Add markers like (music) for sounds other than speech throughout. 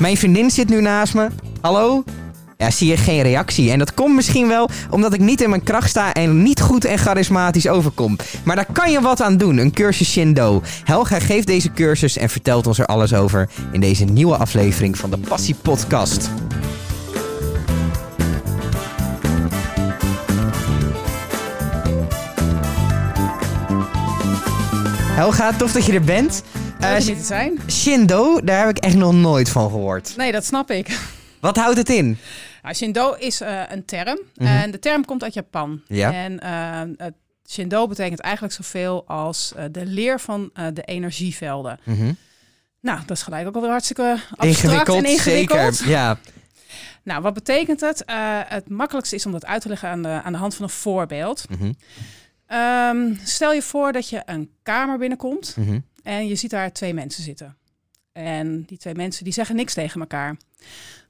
Mijn vriendin zit nu naast me. Hallo? Ja, zie je geen reactie. En dat komt misschien wel omdat ik niet in mijn kracht sta en niet goed en charismatisch overkom. Maar daar kan je wat aan doen, een cursus Shindo. Helga geeft deze cursus en vertelt ons er alles over in deze nieuwe aflevering van de Passie Podcast. Helga, tof dat je er bent. Eh, hier te zijn. Shindo, daar heb ik echt nog nooit van gehoord. Nee, dat snap ik. Wat houdt het in? Nou, Shindo is eh, een term. Mhm. En de term komt uit Japan. Ja. En eh, het Shindo betekent eigenlijk zoveel als de leer van de energievelden. Mhm. Nou, dat is gelijk ook alweer hartstikke abstract en ingewikkeld. zeker. Ja. (laughs) Nou, wat betekent het? Het makkelijkste is om dat uit te leggen aan de, aan de hand van een voorbeeld. Mhm. Ehm, stel je voor dat je een kamer binnenkomt Mhm. En je ziet daar twee mensen zitten. En die twee mensen die zeggen niks tegen elkaar.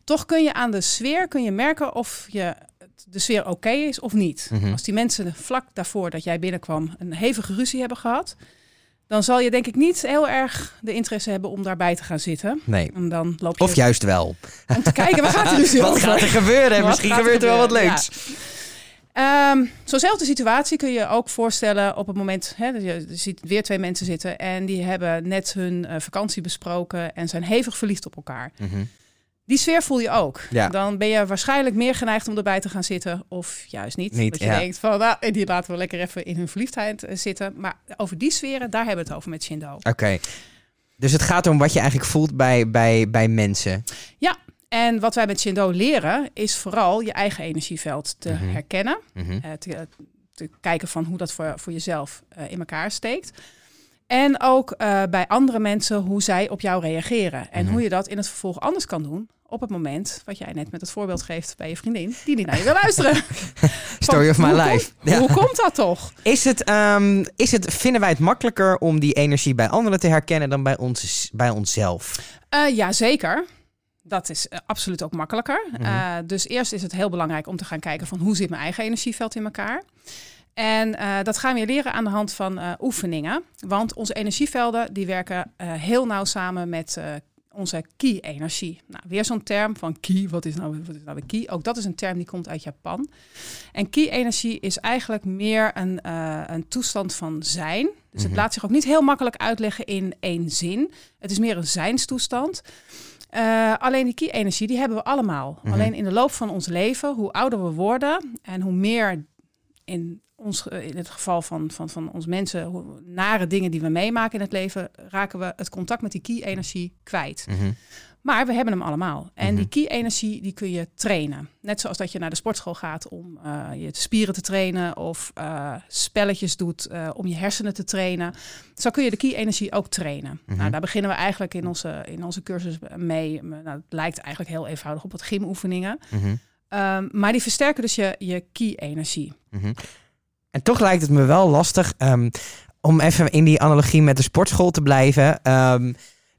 Toch kun je aan de sfeer kun je merken of je, de sfeer oké is of niet. Mhm. Als die mensen vlak daarvoor dat jij binnenkwam een hevige ruzie hebben gehad, dan zal je denk ik niet heel erg de interesse hebben om daarbij te gaan zitten. Nee. En dan loop je Of juist wel. om te kijken, waar gaat die (laughs) ruzie Wat over? gaat er gebeuren? Wat Misschien er gebeurt er wel wat leuks. Ehm, Zo'nzelfde situatie kun je ook voorstellen op het moment, hè, dat je ziet weer twee mensen zitten en die hebben net hun eh, vakantie besproken en zijn hevig verliefd op elkaar. Mhm. Die sfeer voel je ook. Ja. Dan ben je waarschijnlijk meer geneigd om erbij te gaan zitten of juist niet. Niet, dat je ja. denkt van, nou, die laten we lekker even in hun verliefdheid eh, zitten. Maar over die sferen, daar hebben we het over met Shindo. Oké. Dus het gaat om wat je eigenlijk voelt bij, bij, bij mensen. En wat wij met Shindo leren, is vooral je eigen energieveld te Mhm. herkennen. Mhm. eh, te, te kijken van hoe dat voor, voor jezelf eh, in elkaar steekt. En ook eh, bij andere mensen hoe zij op jou reageren. En Mhm. hoe je dat in het vervolg anders kan doen op het moment, wat jij net met het voorbeeld geeft bij je vriendin, die niet naar je wil luisteren. (laughs) Story of my hoe life. Ja. Hoe komt dat toch? Is het, ehm, is het, vinden wij het makkelijker om die energie bij anderen te herkennen dan bij, ons, bij onszelf? Eh ja, zeker. Dat is eh, absoluut ook makkelijker. Mhm. Eh, dus eerst is het heel belangrijk om te gaan kijken van hoe zit mijn eigen energieveld in elkaar. En eh, dat gaan we leren aan de hand van oefeningen. Want onze energievelden die werken heel nauw samen met onze ki-energie. Nou, weer zo'n term van ki. Wat is nou, wat is nou weer ki? Ook dat is een term die komt uit Japan. En ki-energie is eigenlijk meer een, een toestand van zijn. Dus het Mhm. laat zich ook niet heel makkelijk uitleggen in één zin. Het is meer een zijnstoestand. Eh, alleen die ki-energie, die hebben we allemaal. Mhm. Alleen in de loop van ons leven, hoe ouder we worden en hoe meer in, ons, in het geval van, van, van ons mensen, hoe nare dingen die we meemaken in het leven, raken we het contact met die ki-energie kwijt. Mhm. Maar we hebben hem allemaal. En Mhm. die ki-energie die kun je trainen. Net zoals dat je naar de sportschool gaat om eh, je spieren te trainen of eh, spelletjes doet eh, om je hersenen te trainen. Zo kun je de ki-energie ook trainen. Mhm. Nou, daar beginnen we eigenlijk in onze, in onze cursus mee. Nou, het lijkt eigenlijk heel eenvoudig op wat gymoefeningen. Mhm. Ehm, maar die versterken dus je, je ki-energie. Mhm. En toch lijkt het me wel lastig ehm, om even in die analogie met de sportschool te blijven. Ehm,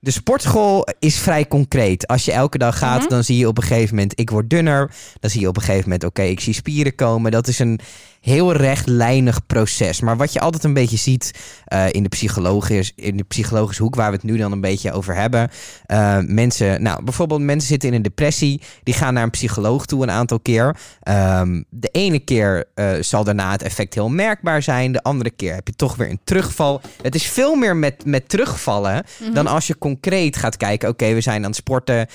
de sportschool is vrij concreet. Als je elke dag gaat, Mhm. dan zie je op een gegeven moment, ik word dunner. Dan zie je op een gegeven moment, oké, ik zie spieren komen. Dat is een heel rechtlijnig proces. Maar wat je altijd een beetje ziet eh, in, de psychologisch, in de psychologische hoek, waar we het nu dan een beetje over hebben. eh, mensen, nou, bijvoorbeeld mensen zitten in een depressie. Die gaan naar een psycholoog toe een aantal keer. Ehm, de ene keer eh, zal daarna het effect heel merkbaar zijn. De andere keer heb je toch weer een terugval. Het is veel meer met, met terugvallen Mhm. dan als je concreet gaat kijken. Oké, we zijn aan het sporten.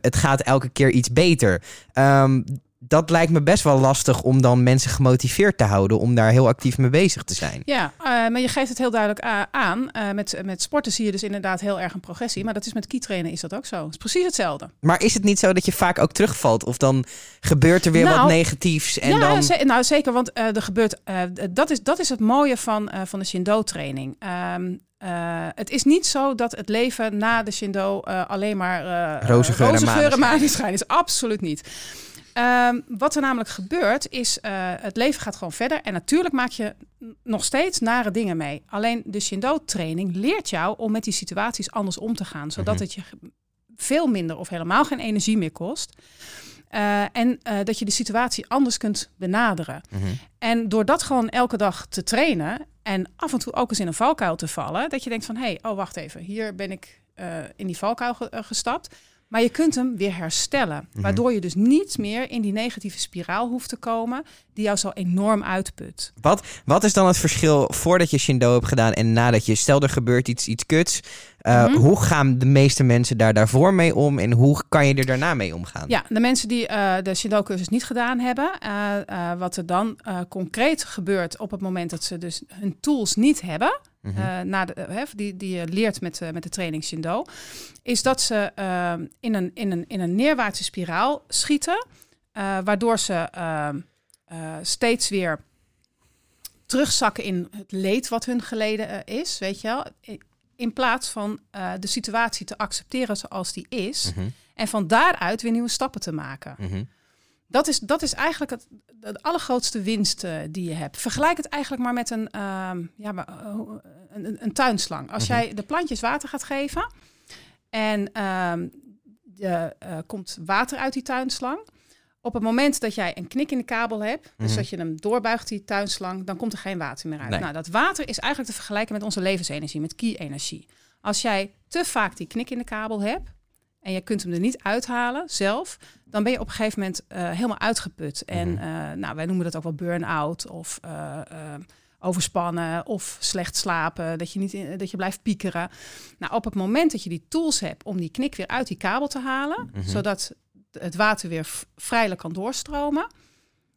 het gaat elke keer iets beter. Ehm, dat lijkt me best wel lastig om dan mensen gemotiveerd te houden om daar heel actief mee bezig te zijn. Ja, eh, maar je geeft het heel duidelijk aan. Eh, met, met sporten zie je dus inderdaad heel erg een progressie. Maar dat is met key-trainen is dat ook zo. Het is precies hetzelfde. Maar is het niet zo dat je vaak ook terugvalt? Of dan gebeurt er weer wat Nou, negatiefs en ja, dan... ze- nou zeker, want eh, er gebeurt. dat, is, dat is het mooie van, van de Shindo-training. Ehm, eh, het is niet zo dat het leven na de Shindo alleen maar eh Roze geur en roze is. Absoluut niet. Ehm, wat er namelijk gebeurt is, eh, het leven gaat gewoon verder. En natuurlijk maak je nog steeds nare dingen mee. Alleen de Shindo-training leert jou om met die situaties anders om te gaan. Zodat Mhm. het je veel minder of helemaal geen energie meer kost. Eh, en eh, dat je de situatie anders kunt benaderen. Mhm. En door dat gewoon elke dag te trainen en af en toe ook eens in een valkuil te vallen, dat je denkt van hé, hey, oh wacht even, hier ben ik in die valkuil ge- gestapt. Maar je kunt hem weer herstellen. Mhm. Waardoor je dus niet meer in die negatieve spiraal hoeft te komen. Die jou zo enorm uitput. Wat, wat is dan het verschil voordat je Shindo hebt gedaan en nadat je... Stel, er gebeurt iets, iets kuts. Uh, Mhm. Hoe gaan de meeste mensen daar daarvoor mee om? En hoe kan je er daarna mee omgaan? Ja, de mensen die uh, de Shindo-cursus niet gedaan hebben. Uh, uh, wat er dan concreet gebeurt op het moment dat ze dus hun tools niet hebben. Mhm. Uh, na de, uh, die, die je leert met, met de training Shindo, is dat ze uh, in, een, in, een, in een neerwaartse spiraal schieten, waardoor ze uh, steeds weer terugzakken in het leed wat hun geleden is, weet je wel. In plaats van uh, de situatie te accepteren zoals die is. Mhm. En van daaruit weer nieuwe stappen te maken. Mhm. Dat is, dat is eigenlijk het, het allergrootste winst uh, die je hebt. Vergelijk het eigenlijk maar met een, uh, ja, maar, uh, een, een, tuinslang. Als Mhm. jij de plantjes water gaat geven en er uh, komt water uit die tuinslang. Op het moment dat jij een knik in de kabel hebt, dus Mhm. dat je hem doorbuigt, die tuinslang, dan komt er geen water meer uit. Nee. Nou, dat water is eigenlijk te vergelijken met onze levensenergie, met ki-energie. Als jij te vaak die knik in de kabel hebt en je kunt hem er niet uithalen zelf, dan ben je op een gegeven moment uh, helemaal uitgeput. En Mhm. uh, nou, wij noemen dat ook wel burn-out of uh, overspannen of slecht slapen, dat je, niet in, dat je blijft piekeren. Nou, op het moment dat je die tools hebt om die knik weer uit die kabel te halen, Mhm. zodat het water weer vrijelijk kan doorstromen,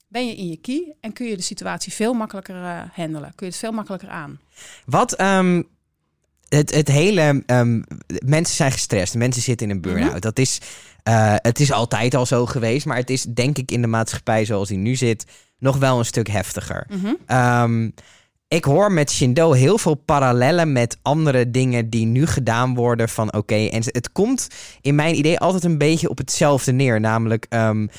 ben je in je key en kun je de situatie veel makkelijker handelen. Kun je het veel makkelijker aan. Wat um, het, het hele. Um, mensen zijn gestrest, mensen zitten in een burn-out. Mhm. Dat is. Uh, het is altijd al zo geweest, maar het is denk ik in de maatschappij zoals die nu zit nog wel een stuk heftiger. Um, ik hoor met Shindo heel veel parallellen met andere dingen die nu gedaan worden. Van oké, okay, en het komt in mijn idee altijd een beetje op hetzelfde neer. Namelijk um,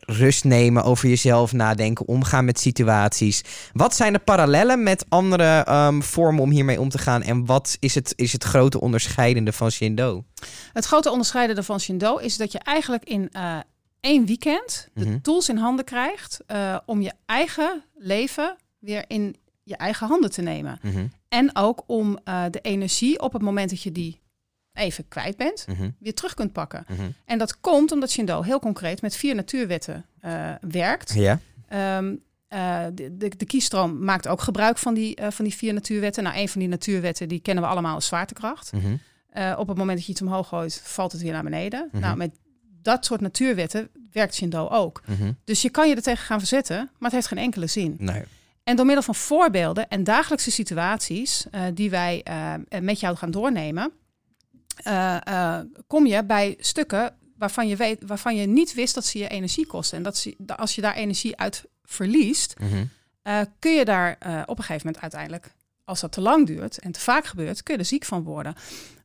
rust nemen, over jezelf nadenken, omgaan met situaties. Wat zijn de parallellen met andere um, vormen om hiermee om te gaan? En wat is het, is het grote onderscheidende van Shindo? Het grote onderscheidende van Shindo is dat je eigenlijk in uh, één weekend de Mhm. tools in handen krijgt uh, om je eigen leven weer in je eigen handen te nemen. Mhm, En ook om uh, de energie op het moment dat je die even kwijt bent, mhm, weer terug kunt pakken. mhm. En dat komt omdat Shindo heel concreet met vier natuurwetten uh, werkt. Ja. Um, uh, de, de, de kiestroom maakt ook gebruik van die, van die vier natuurwetten. Nou, een van die natuurwetten die kennen we allemaal als zwaartekracht. Op het moment dat je iets omhoog gooit, valt het weer naar beneden. Nou, met dat soort natuurwetten werkt Shindo ook. Dus je kan je er tegen gaan verzetten, maar het heeft geen enkele zin. Nee. En door middel van voorbeelden en dagelijkse situaties uh, die wij uh, met jou gaan doornemen, uh, kom je bij stukken waarvan je, weet, waarvan je niet wist dat ze je energie kosten. En dat ze, als je daar energie uit verliest, Mhm. kun je daar op een gegeven moment uiteindelijk, als dat te lang duurt en te vaak gebeurt, kun je er ziek van worden.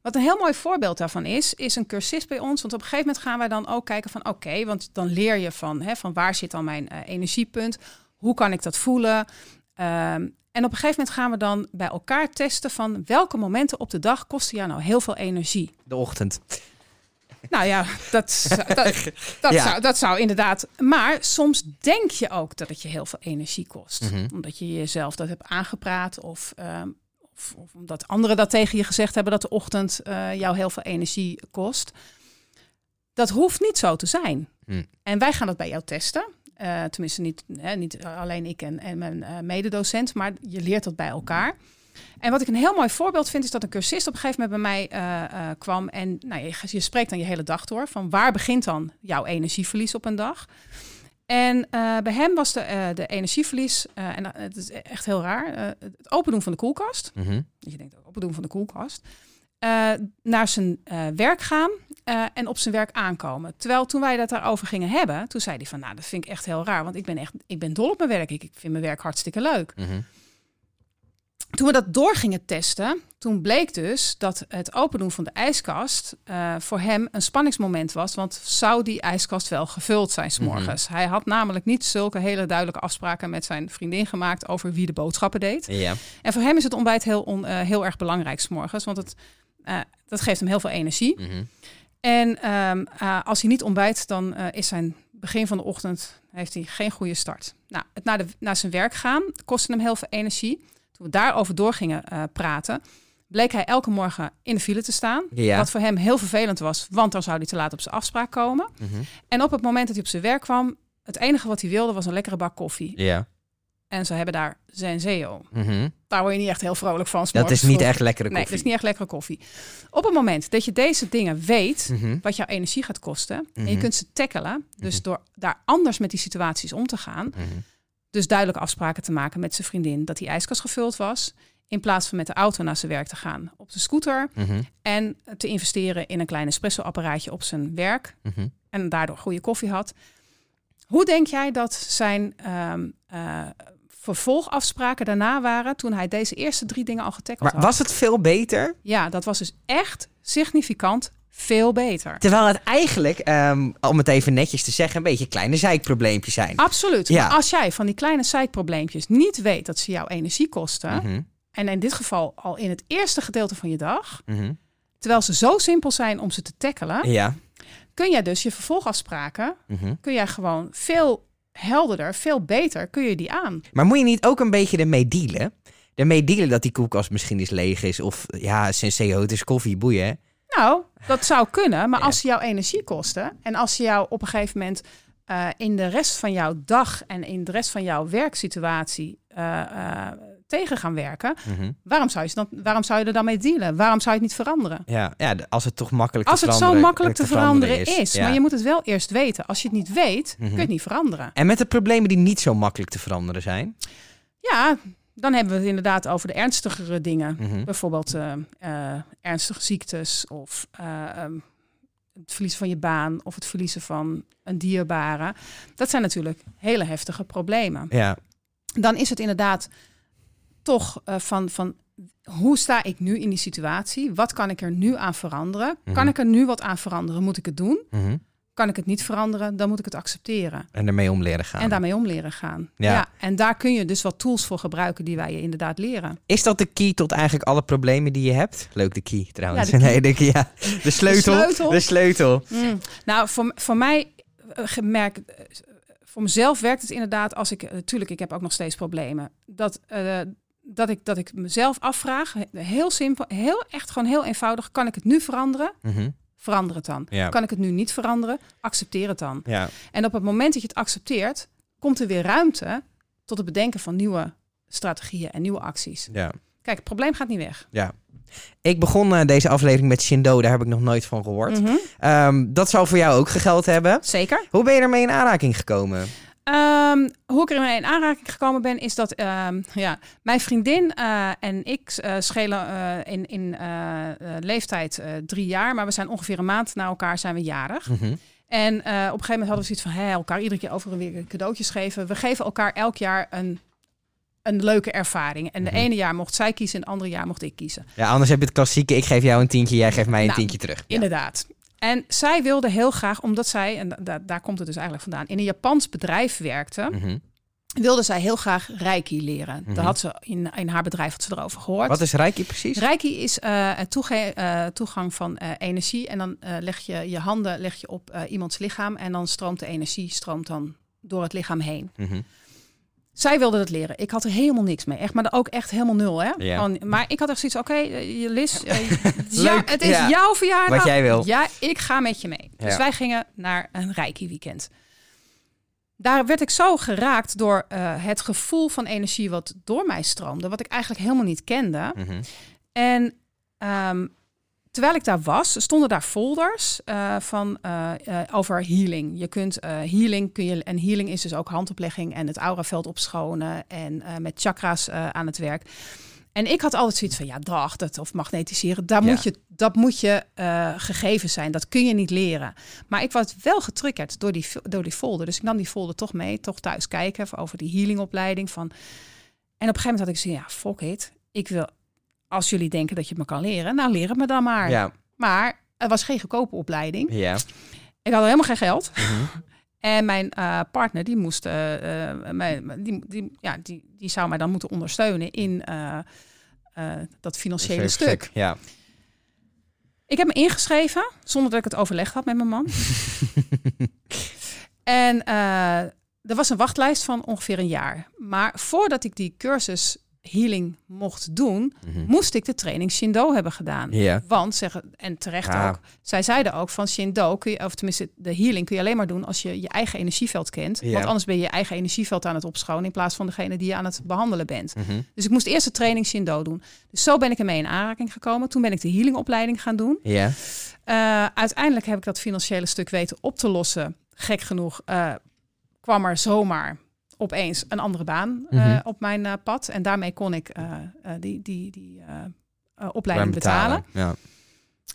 Wat een heel mooi voorbeeld daarvan is, is een cursist bij ons. Want op een gegeven moment gaan wij dan ook kijken van oké, okay, want dan leer je van, hè, van waar zit dan mijn energiepunt? Hoe kan ik dat voelen? Um, en op een gegeven moment gaan we dan bij elkaar testen van welke momenten op de dag kosten jou nou heel veel energie. De ochtend. Nou ja, dat, (laughs) dat, dat, Ja. Zou, dat zou inderdaad. Maar soms denk je ook dat het je heel veel energie kost. Mhm. Omdat je jezelf dat hebt aangepraat of, um, of, of, omdat anderen dat tegen je gezegd hebben dat de ochtend uh, jou heel veel energie kost. Dat hoeft niet zo te zijn. Mm. En wij gaan dat bij jou testen. Uh, tenminste, niet, hè, niet alleen ik en, en mijn uh, mededocent, maar je leert dat bij elkaar. En wat ik een heel mooi voorbeeld vind, is dat een cursist op een gegeven moment bij mij uh, kwam. En nou, je, je, spreekt dan je hele dag door. Van waar begint dan jouw energieverlies op een dag? En bij hem was de, de energieverlies, en het is echt heel raar, het open doen van de koelkast. Mm -hmm. Je denkt, open doen van de koelkast. Naar zijn werk gaan uh, en op zijn werk aankomen. Terwijl toen wij dat daarover gingen hebben, toen zei hij van, nou, dat vind ik echt heel raar, want ik ben echt, ik ben dol op mijn werk. Ik, ik vind mijn werk hartstikke leuk. Mm -hmm. Toen we dat door gingen testen, toen bleek dus dat het open doen van de ijskast uh, voor hem een spanningsmoment was. Want zou die ijskast wel gevuld zijn s'morgens? Mm -hmm. Hij had namelijk niet zulke hele duidelijke afspraken met zijn vriendin gemaakt over wie de boodschappen deed. Ja. En voor hem is het ontbijt heel, on, uh, heel erg belangrijk s'morgens, want het, dat geeft hem heel veel energie. Mm -hmm. En um, als hij niet ontbijt, dan uh, is zijn begin van de ochtend heeft hij geen goede start. Nou, het naar, de, naar zijn werk gaan kostte hem heel veel energie. Toen we daarover door gingen uh, praten, bleek hij elke morgen in de file te staan. Ja. Wat voor hem heel vervelend was, want dan zou hij te laat op zijn afspraak komen. Mhm. En op het moment dat hij op zijn werk kwam, het enige wat hij wilde was een lekkere bak koffie. Ja. En ze hebben daar Zenzeo. Mhm. Daar word je niet echt heel vrolijk van. Dat is niet echt lekkere Nee, koffie. dat is niet echt lekkere koffie. Op het moment dat je deze dingen weet, Mhm. wat jouw energie gaat kosten, en je Mhm. kunt ze tackelen, dus Mhm. door daar anders met die situaties om te gaan, dus duidelijke afspraken te maken met zijn vriendin dat die ijskast gevuld was, in plaats van met de auto naar zijn werk te gaan op de scooter en te investeren in een klein espresso-apparaatje op zijn werk en daardoor goede koffie had. Hoe denk jij dat zijn eh, vervolgafspraken daarna waren toen hij deze eerste drie dingen al getackeld Maar had? was het veel beter? Ja, dat was dus echt significant veel beter. Terwijl het eigenlijk, ehm, om het even netjes te zeggen, een beetje kleine zeikprobleempjes zijn. Absoluut. Ja. Maar als jij van die kleine zeikprobleempjes niet weet dat ze jouw energie kosten, Mhm. en in dit geval al in het eerste gedeelte van je dag, Mhm. terwijl ze zo simpel zijn om ze te tackelen, Ja. kun jij dus je vervolgafspraken, Mhm. kun jij gewoon veel helderder, veel beter, kun je die aan. Maar moet je niet ook een beetje ermee dealen? Ermee dealen dat die koelkast misschien eens leeg is. Of ja, Senseo, het is koffie, boeien. Nou, dat zou kunnen, maar Ja. als ze jouw energie kosten en als ze jou op een gegeven moment eh, in de rest van jouw dag en in de rest van jouw werksituatie eh, eh, tegen gaan werken, Mhm. waarom zou, je dan, waarom zou je er dan mee dealen? Waarom zou je het niet veranderen? Ja, ja, als het toch makkelijk Als te het zo makkelijk te veranderen is, Ja. maar je moet het wel eerst weten. Als je het niet weet, kun Mhm. je het niet veranderen. En met de problemen die niet zo makkelijk te veranderen zijn. Ja, dan hebben we het inderdaad over de ernstigere dingen. Mhm. Bijvoorbeeld eh, eh, ernstige ziektes of ehm, het verliezen van je baan of het verliezen van een dierbare. Dat zijn natuurlijk hele heftige problemen. Ja, Dan is het inderdaad toch eh, van, van hoe sta ik nu in die situatie? Wat kan ik er nu aan veranderen? Mhm. Kan ik er nu wat aan veranderen? Moet ik het doen? Mhm. Kan ik het niet veranderen? Dan moet ik het accepteren. en ermee om leren gaan. En daarmee om leren gaan. Ja. Ja. en daar kun je dus wat tools voor gebruiken die wij je inderdaad leren. Is dat de key tot eigenlijk alle problemen die je hebt? Leuk, de key trouwens. Ja, de key. (laughs) Nee, de, ja. de sleutel. sleutel. De sleutel. Mm. Nou, voor, voor mij eh, gemerkt, eh, voor mezelf werkt het inderdaad als ik, natuurlijk, ik heb ook nog steeds problemen. Dat, dat, ik, dat ik mezelf afvraag, heel simpel, heel echt gewoon heel eenvoudig, kan ik het nu veranderen? Mhm. Verander het dan. Ja. Kan ik het nu niet veranderen? Accepteer het dan. Ja. En op het moment dat je het accepteert, komt er weer ruimte tot het bedenken van nieuwe strategieën en nieuwe acties. ja. Kijk, het probleem gaat niet weg. Ik begon eh, deze aflevering met Shindo, daar heb ik nog nooit van gehoord. Mhm. Ehm, dat zal voor jou ook gegeld hebben. Zeker. Hoe ben je ermee in aanraking gekomen? Ehm, hoe ik ermee in aanraking gekomen ben, is dat ehm, ja, mijn vriendin eh, en ik eh, schelen eh, in, in leeftijd drie jaar, maar we zijn ongeveer een maand na elkaar zijn we jarig. Mhm. En op een gegeven moment hadden we zoiets van hè, elkaar iedere keer over en weer cadeautjes geven. We geven elkaar elk jaar een, een leuke ervaring. En de Mhm. ene jaar mocht zij kiezen en het andere jaar mocht ik kiezen. Ja, anders heb je het klassieke, ik geef jou een tientje, jij geeft mij een Nou, tientje terug. Ja. En zij wilde heel graag, omdat zij, en da- da- daar komt het dus eigenlijk vandaan, in een Japans bedrijf werkte. Mhm. wilde zij heel graag Reiki leren. Mhm. Daar had ze in, in haar bedrijf had ze erover gehoord. Wat is Reiki precies? Reiki is eh, eh, toegang van eh, energie. En dan leg je je handen leg je op iemands lichaam. En dan stroomt de energie stroomt dan door het lichaam heen. Mhm. Zij wilde dat leren. Ik had er helemaal niks mee. Echt, maar ook echt helemaal nul. Hè? Ja. Maar ik had echt zoiets, oké, eh, je Lis, eh, (laughs) ja, het is ja. jouw verjaardag. Wat jij wil. Ja, ik ga met je mee. Dus wij gingen naar een Reiki weekend. Daar werd ik zo geraakt door eh, het gevoel van energie wat door mij stroomde, wat ik eigenlijk helemaal niet kende. Mhm. En ehm, terwijl ik daar was, stonden daar folders eh, van, eh, eh, over healing. Je kunt healing, kun je, en healing is dus ook handoplegging en het auraveld opschonen en met chakra's aan het werk. En ik had altijd zoiets van, ja, dag, dat, of magnetiseren, daar Ja. moet je, dat moet je gegeven zijn. Dat kun je niet leren. Maar ik was wel getriggerd door die, door die folder. Dus ik nam die folder toch mee, toch thuis kijken over die healingopleiding. Van... En op een gegeven moment had ik zoiets, ja, fuck it. Ik wil, als jullie denken dat je het me kan leren, nou leer het me dan maar. Ja, Maar het was geen goedkope opleiding. ja. Ik had helemaal geen geld. Mhm. En mijn eh, partner, die moest, mij, die, die, ja, die, die zou mij dan moeten ondersteunen in dat financiële stuk. Ja. Ik heb me ingeschreven zonder dat ik het overlegd had met mijn man. (laughs) en er was een wachtlijst van ongeveer een jaar. Maar voordat ik die cursus healing mocht doen, Mhm. moest ik de training Shindo hebben gedaan. Want zeggen, en terecht Ja. ook, zij zeiden ook van Shindo kun je, of tenminste de healing kun je alleen maar doen als je je eigen energieveld kent. Want anders ben je je eigen energieveld aan het opschonen in plaats van degene die je aan het behandelen bent. Mhm. Dus ik moest eerst de training Shindo doen. Dus zo ben ik ermee in aanraking gekomen. Toen ben ik de healingopleiding gaan doen. Ja. Eh, uiteindelijk heb ik dat financiële stuk weten op te lossen. Gek genoeg eh, kwam er zomaar opeens een andere baan eh, Mhm. op mijn eh, pad. En daarmee kon ik eh, die, die, die opleiding betalen. Ja.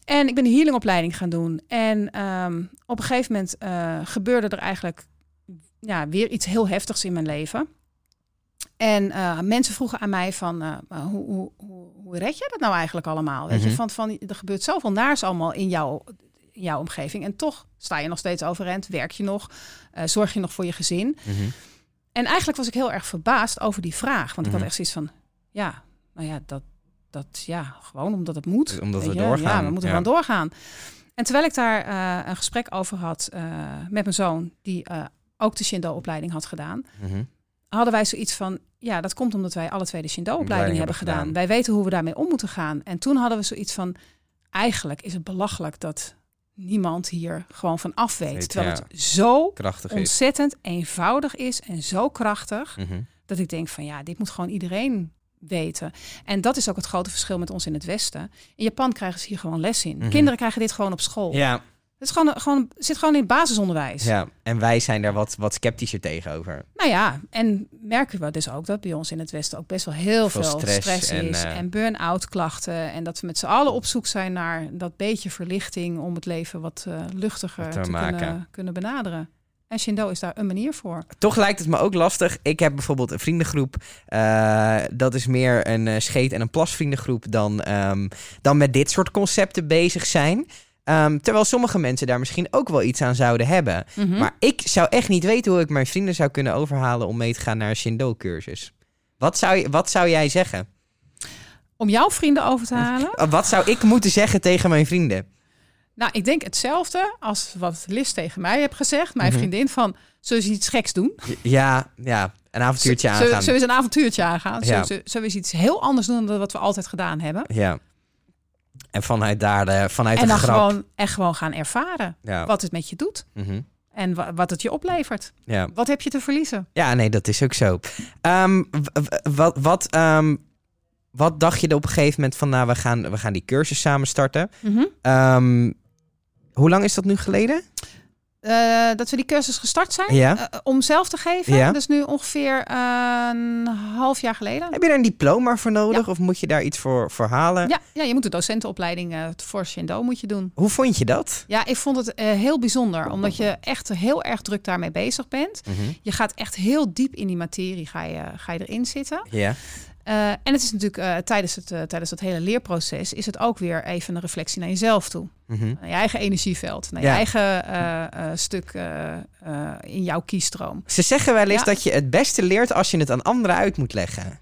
En ik ben de healingopleiding gaan doen. En ehm, op een gegeven moment gebeurde er eigenlijk ja, weer iets heel heftigs in mijn leven. En mensen vroegen aan mij van, hoe, hoe, hoe, hoe red je dat nou eigenlijk allemaal? Weet Mhm. je, van, van, er gebeurt zoveel naars allemaal in jouw, in jouw omgeving. En toch sta je nog steeds overeind, werk je nog, zorg je nog voor je gezin. Mhm. En eigenlijk was ik heel erg verbaasd over die vraag. Want ik Mhm. had echt zoiets van, ja, nou ja, dat, dat ja, gewoon omdat het moet. Omdat we je? doorgaan, Ja, we moeten ja. gewoon doorgaan. En terwijl ik daar eh, een gesprek over had eh, met mijn zoon, die eh, ook de Shindo-opleiding had gedaan, Mhm. hadden wij zoiets van, ja, dat komt omdat wij alle twee de Shindo-opleiding Opleiding hebben hebben gedaan. gedaan. Wij weten hoe we daarmee om moeten gaan. En toen hadden we zoiets van, eigenlijk is het belachelijk dat niemand hier gewoon van af weet. Weet, terwijl ja. het zo Krachtig is. ontzettend eenvoudig is en zo krachtig Mhm. dat ik denk van ja, dit moet gewoon iedereen weten. En dat is ook het grote verschil met ons in het Westen. In Japan krijgen ze hier gewoon les in. Mhm. Kinderen krijgen dit gewoon op school. Ja, Het is gewoon, gewoon, zit gewoon in het basisonderwijs. ja, en wij zijn daar wat, wat sceptischer tegenover. Nou ja, en merken we dus ook dat bij ons in het Westen ook best wel heel Veel veel, stress stress, en, is. eh, En burn-out klachten. En dat we met z'n allen op zoek zijn naar dat beetje verlichting om het leven wat eh, luchtiger Wat te kunnen, kunnen benaderen. En Shindo is daar een manier voor. Toch lijkt het me ook lastig. Ik heb bijvoorbeeld een vriendengroep. eh, dat is meer een scheet- en een plasvriendengroep dan, ehm, dan met dit soort concepten bezig zijn. Ehm, terwijl sommige mensen daar misschien ook wel iets aan zouden hebben. Mhm. Maar ik zou echt niet weten hoe ik mijn vrienden zou kunnen overhalen om mee te gaan naar een Shindo-cursus. Wat zou, je- wat zou jij zeggen? Om jouw vrienden over te halen? (laughs) Wat zou ik moeten zeggen tegen mijn vrienden? Nou, ik denk hetzelfde als wat Liz tegen mij heeft gezegd. Mijn Mhm. vriendin van, zullen we iets geks doen? Ja, ja een avontuurtje aangaan. Zullen eens een avontuurtje aangaan? Ja. Zullen, eens iets heel anders doen dan wat we altijd gedaan hebben? Ja. En vanuit daar, de, vanuit En de dan grap. gewoon, en gewoon gaan ervaren Ja. wat het met je doet. Mhm. En wa- wat het je oplevert. ja. Wat heb je te verliezen? Ja, nee, dat is ook zo. Ehm, wat, wat, ehm, wat dacht je er op een gegeven moment van, nou, we gaan, we gaan die cursus samen starten. Mhm. Ehm, hoe lang is dat nu geleden? Eh, dat we die cursus gestart zijn Ja. eh, om zelf te geven. Ja. Dat is nu ongeveer eh, een half jaar geleden. Heb je daar een diploma voor nodig of moet je daar iets voor, voor halen? Ja, ja, je moet de docentenopleiding voor Shindo moet je doen. Hoe vond je dat? Ja, ik vond het heel bijzonder, omdat je (laughs) echt heel erg druk daarmee bezig bent. Mhm. Je gaat echt heel diep in die materie, ga je, ga je erin zitten. Ja. Eh, en het is natuurlijk eh, tijdens, het, eh, tijdens het hele leerproces is het ook weer even een reflectie naar jezelf toe. Mhm. Naar je eigen energieveld, naar Ja. je eigen stuk in jouw kiestroom. Ze zeggen wel eens Ja. dat je het beste leert als je het aan anderen uit moet leggen.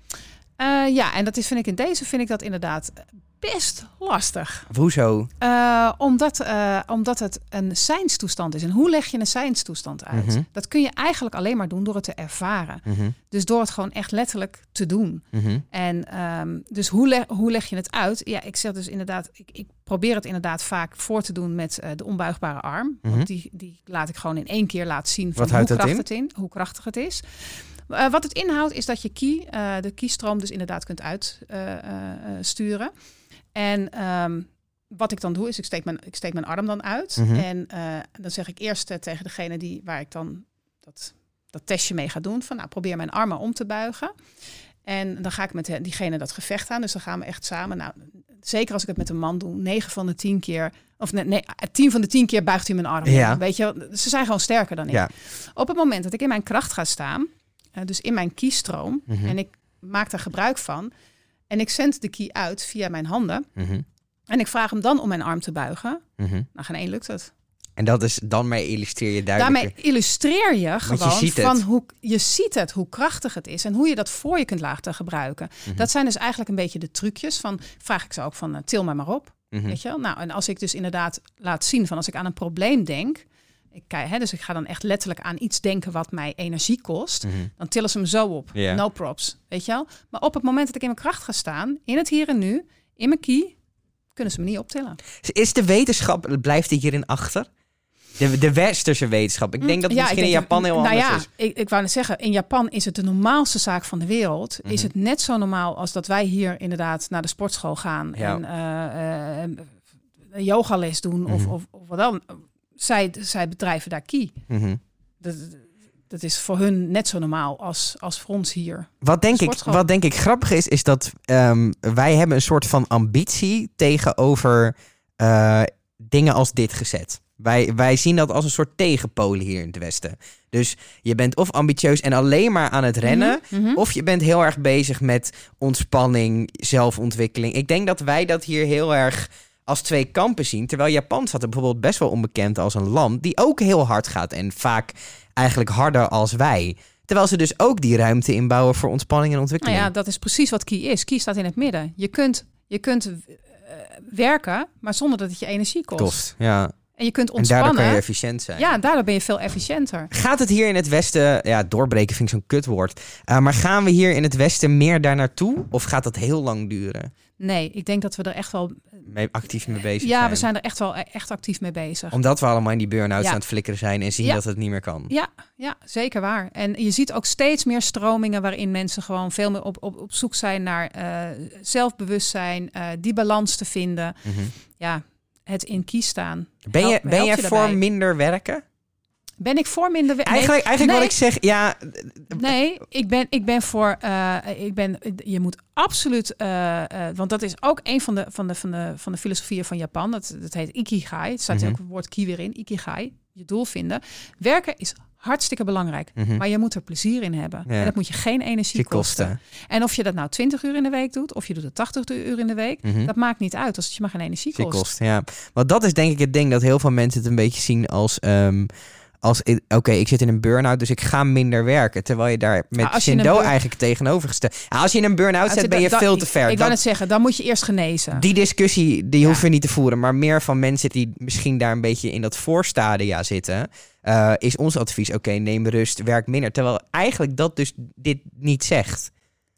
Ja, en dat is, vind ik in deze vind ik dat inderdaad best lastig. Hoezo? Eh, omdat, eh, omdat het een zijnstoestand is. En hoe leg je een zijnstoestand uit? Mhm. Dat kun je eigenlijk alleen maar doen door het te ervaren. Mhm. Dus door het gewoon echt letterlijk te doen. Mhm. En ehm, dus hoe, leg, hoe leg je het uit? Ja, ik zeg dus inderdaad, ik, ik probeer het inderdaad vaak voor te doen met eh, de onbuigbare arm. Want die, die laat ik gewoon in één keer laten zien van hoe, krachtig het in, hoe krachtig het is. Wat het inhoudt is dat je key, de kiestroom dus inderdaad kunt uitsturen. En ehm, wat ik dan doe is, ik steek mijn, ik steek mijn arm dan uit. Mhm. En eh, dan zeg ik eerst eh, tegen degene die, waar ik dan dat, dat testje mee ga doen. Van nou, probeer mijn armen om te buigen. En dan ga ik met he- diegene dat gevecht aan. Dus dan gaan we echt samen. Nou, zeker als ik het met een man doe, 9 van de 10 keer. Of nee, nee 10 van de 10 keer buigt hij mijn arm. Ja. Weet je, ze zijn gewoon sterker dan ik. Ja. Op het moment dat ik in mijn kracht ga staan, eh, dus in mijn kiestroom, Mhm. en ik maak daar gebruik van. En ik zend de key uit via mijn handen. Mhm. En ik vraag hem dan om mijn arm te buigen. Mhm. Nou, geen één lukt het. En dat is, dan mee illustreer je duidelijk. Daarmee illustreer je je gewoon het. van hoe je ziet het, hoe krachtig het is en hoe je dat voor je kunt laten gebruiken. Mhm. Dat zijn dus eigenlijk een beetje de trucjes van vraag ik ze ook van eh, til mij maar op, Mhm. weet je wel? Nou, en als ik dus inderdaad laat zien van als ik aan een probleem denk, Ik kijk, hè, dus ik ga dan echt letterlijk aan iets denken wat mij energie kost. Mhm. Dan tillen ze hem zo op. No props. Weet je wel? Maar op het moment dat ik in mijn kracht ga staan, in het hier en nu, in mijn key, kunnen ze me niet optillen. Is de wetenschap, blijft die hierin achter? De, de westerse wetenschap. Ik denk dat het Ja, misschien in Japan heel nou anders ja, is. Ik, ik wou net zeggen, in Japan is het de normaalste zaak van de wereld. Is Mhm. het net zo normaal als dat wij hier inderdaad naar de sportschool gaan Ja. en eh, eh, een yogales doen of, Mhm. of, of wat dan. Zij, zij bedrijven daar ki. Mhm. Dat, dat is voor hun net zo normaal als, als voor ons hier. Wat denk, ik, wat denk ik grappig is, is dat ehm, wij hebben een soort van ambitie tegenover eh, dingen als dit gezet. Wij, wij zien dat als een soort tegenpolen hier in het Westen. Dus je bent of ambitieus en alleen maar aan het rennen, Mhm, mhm. of je bent heel erg bezig met ontspanning, zelfontwikkeling. Ik denk dat wij dat hier heel erg als twee kampen zien. Terwijl Japan staat er bijvoorbeeld best wel onbekend als een land die ook heel hard gaat en vaak eigenlijk harder als wij. Terwijl ze dus ook die ruimte inbouwen voor ontspanning en Nou ontwikkeling. ja, dat is precies wat ki is. Ki staat in het midden. Je kunt, je kunt eh, werken, maar zonder dat het je energie kost. kost. Ja. En je kunt En daardoor ontspannen. kan je efficiënt zijn. Ja, daardoor ben je veel efficiënter. Gaat het hier in het Westen, ja, doorbreken vind ik zo'n kutwoord. Uh, maar gaan we hier in het Westen meer daar naartoe? Of gaat dat heel lang duren? Nee, ik denk dat we er echt wel. Mee, actief mee bezig Ja, zijn. we zijn er echt wel e- echt actief mee bezig. Omdat we allemaal in die burn-outs Ja. aan het flikkeren zijn en zien Ja. dat het niet meer kan. Ja, ja, zeker waar. En je ziet ook steeds meer stromingen waarin mensen gewoon veel meer op, op, op zoek zijn naar eh, zelfbewustzijn, eh, die balans te vinden. Mhm. Ja, het in kies staan. Ben je, ben je je voor minder werken? Ben ik voor minder... Eigenlijk, eigenlijk nee. wat ik zeg, ja, Nee, ik ben, ik ben voor. eh, ik ben, je moet absoluut. eh, eh, want dat is ook een van de, van de, van de, van de filosofieën van Japan. Dat, dat heet Ikigai. Het staat Mhm. ook het woord ki weer in. Ikigai. Je doel vinden. Werken is hartstikke belangrijk. Mhm. Maar je moet er plezier in hebben. Ja. En dat moet je geen energie kosten. kosten. En of je dat nou 20 uur in de week doet. Of je doet het 80 uur in de week. Mhm. Dat maakt niet uit. Als het je maar geen energie kost. kost, ja. Want dat is denk ik het ding dat heel veel mensen het een beetje zien als... ehm, als Oké, ik zit in een burn-out, dus ik ga minder werken. Terwijl je daar met Ah, een Shindo eigenlijk tegenovergesteld... Ja, als je in een burn-out Het- zit, ben je veel te ver. Ik, ik net zeggen, dan moet je eerst genezen. die discussie, die Ja. hoeven we niet te voeren. Maar meer van mensen die misschien daar een beetje in dat voorstadia zitten... eh, is ons advies, oké, neem rust, werk minder. Terwijl eigenlijk dat dus dit niet zegt.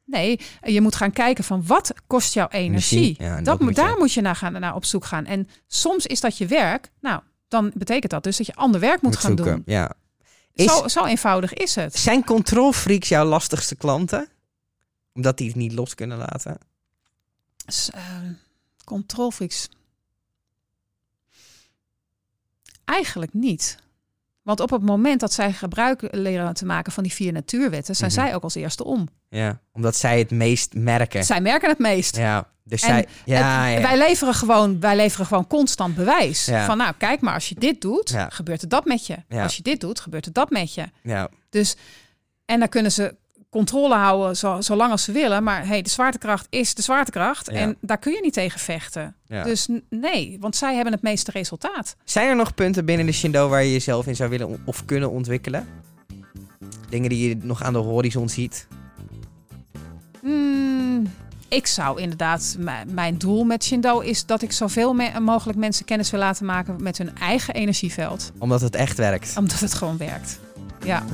Nee, je moet gaan kijken van wat kost jouw energie. Energie, ja, en dat, dat moet moet je- daar moet je naar, gaan, naar op zoek gaan. En soms is dat je werk. Nou, dan betekent dat dus dat je ander werk moet, gaan zoeken. doen. Ja. Is, Zo, zo eenvoudig is het. Zijn controlfreaks jouw lastigste klanten? Omdat die het niet los kunnen laten? S- eh, Controlfreaks. Eigenlijk niet. Want op het moment dat zij gebruik leren te maken van die vier natuurwetten, zijn Mhm. zij ook als eerste om. Ja, omdat zij het meest merken. Zij merken het meest. Ja, dus En zij... Ja, Het- ja. Wij, leveren gewoon, wij leveren gewoon constant bewijs. Ja. Van nou, kijk maar, als je dit doet, Ja. gebeurt er dat met je. Ja. Als je dit doet, gebeurt er dat met je. ja. Dus, en dan kunnen ze controle houden zo, zolang als ze willen. Maar hey, de zwaartekracht is de zwaartekracht. Ja. En daar kun je niet tegen vechten. Ja. Dus nee, want zij hebben het meeste resultaat. Zijn er nog punten binnen de Shindo waar je jezelf in zou willen of kunnen ontwikkelen? Dingen die je nog aan de horizon ziet? Hmm, ik zou inderdaad, mijn doel met Shindo is dat ik zoveel me- mogelijk mensen kennis wil laten maken met hun eigen energieveld. Omdat het echt werkt. Omdat het gewoon werkt. Ja.